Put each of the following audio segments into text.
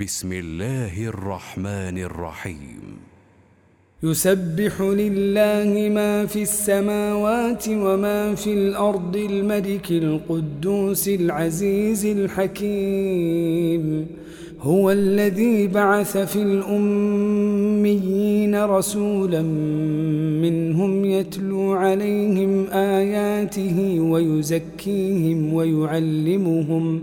بسم الله الرحمن الرحيم. يسبح لله ما في السماوات وما في الأرض الملك القدوس العزيز الحكيم. هو الذي بعث في الأميين رسولا منهم يتلو عليهم آياته ويزكيهم ويعلمهم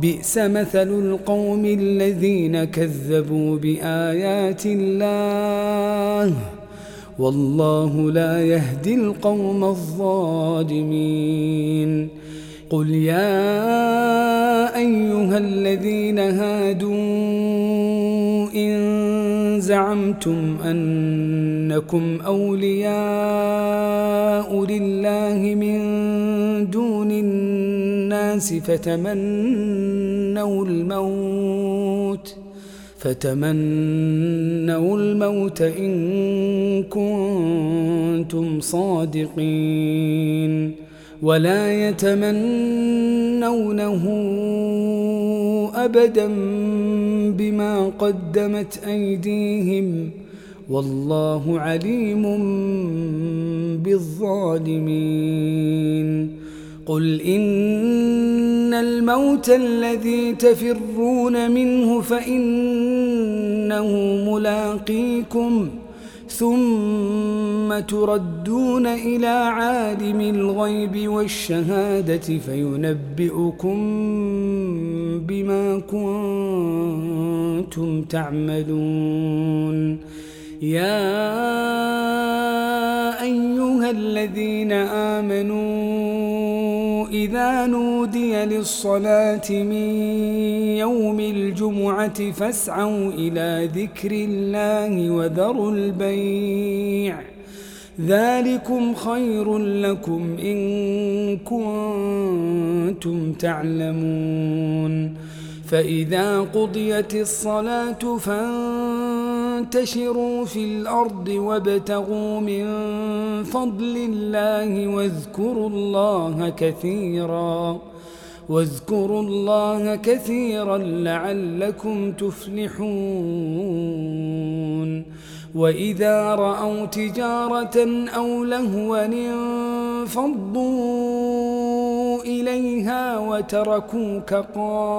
بئس مثل القوم الذين كذبوا بآيات الله والله لا يهدي القوم الظالمين. قل يا أيها الذين هادوا إن زعمتم أنكم أولياء لله من دون الناس فتمنوا الموت فتمنوا الموت إن كنتم صادقين. ولا يتمنونه أبدا بما قدمت أيديهم. والله عليم بالظالمين. قل إن الموت الذي تفرون منه فإنه ملاقيكم ثم تردون إلى عالم الغيب والشهادة فينبئكم بما كنتم تعملون يا أيها الذين آمنوا إذا نودي للصلاة من يوم الجمعة فاسعوا إلى ذكر الله وذروا البيع. ذلكم خير لكم إن كنتم تعلمون. فإذا قضيت الصلاة فانتشروا في الأرض وابتغوا من فضل الله واذكروا الله كثيرا واذكروا الله كثيرا لعلكم تفلحون. وإذا رأوا تجارة أو لهوا انفضوا إليها وتركوك قائما.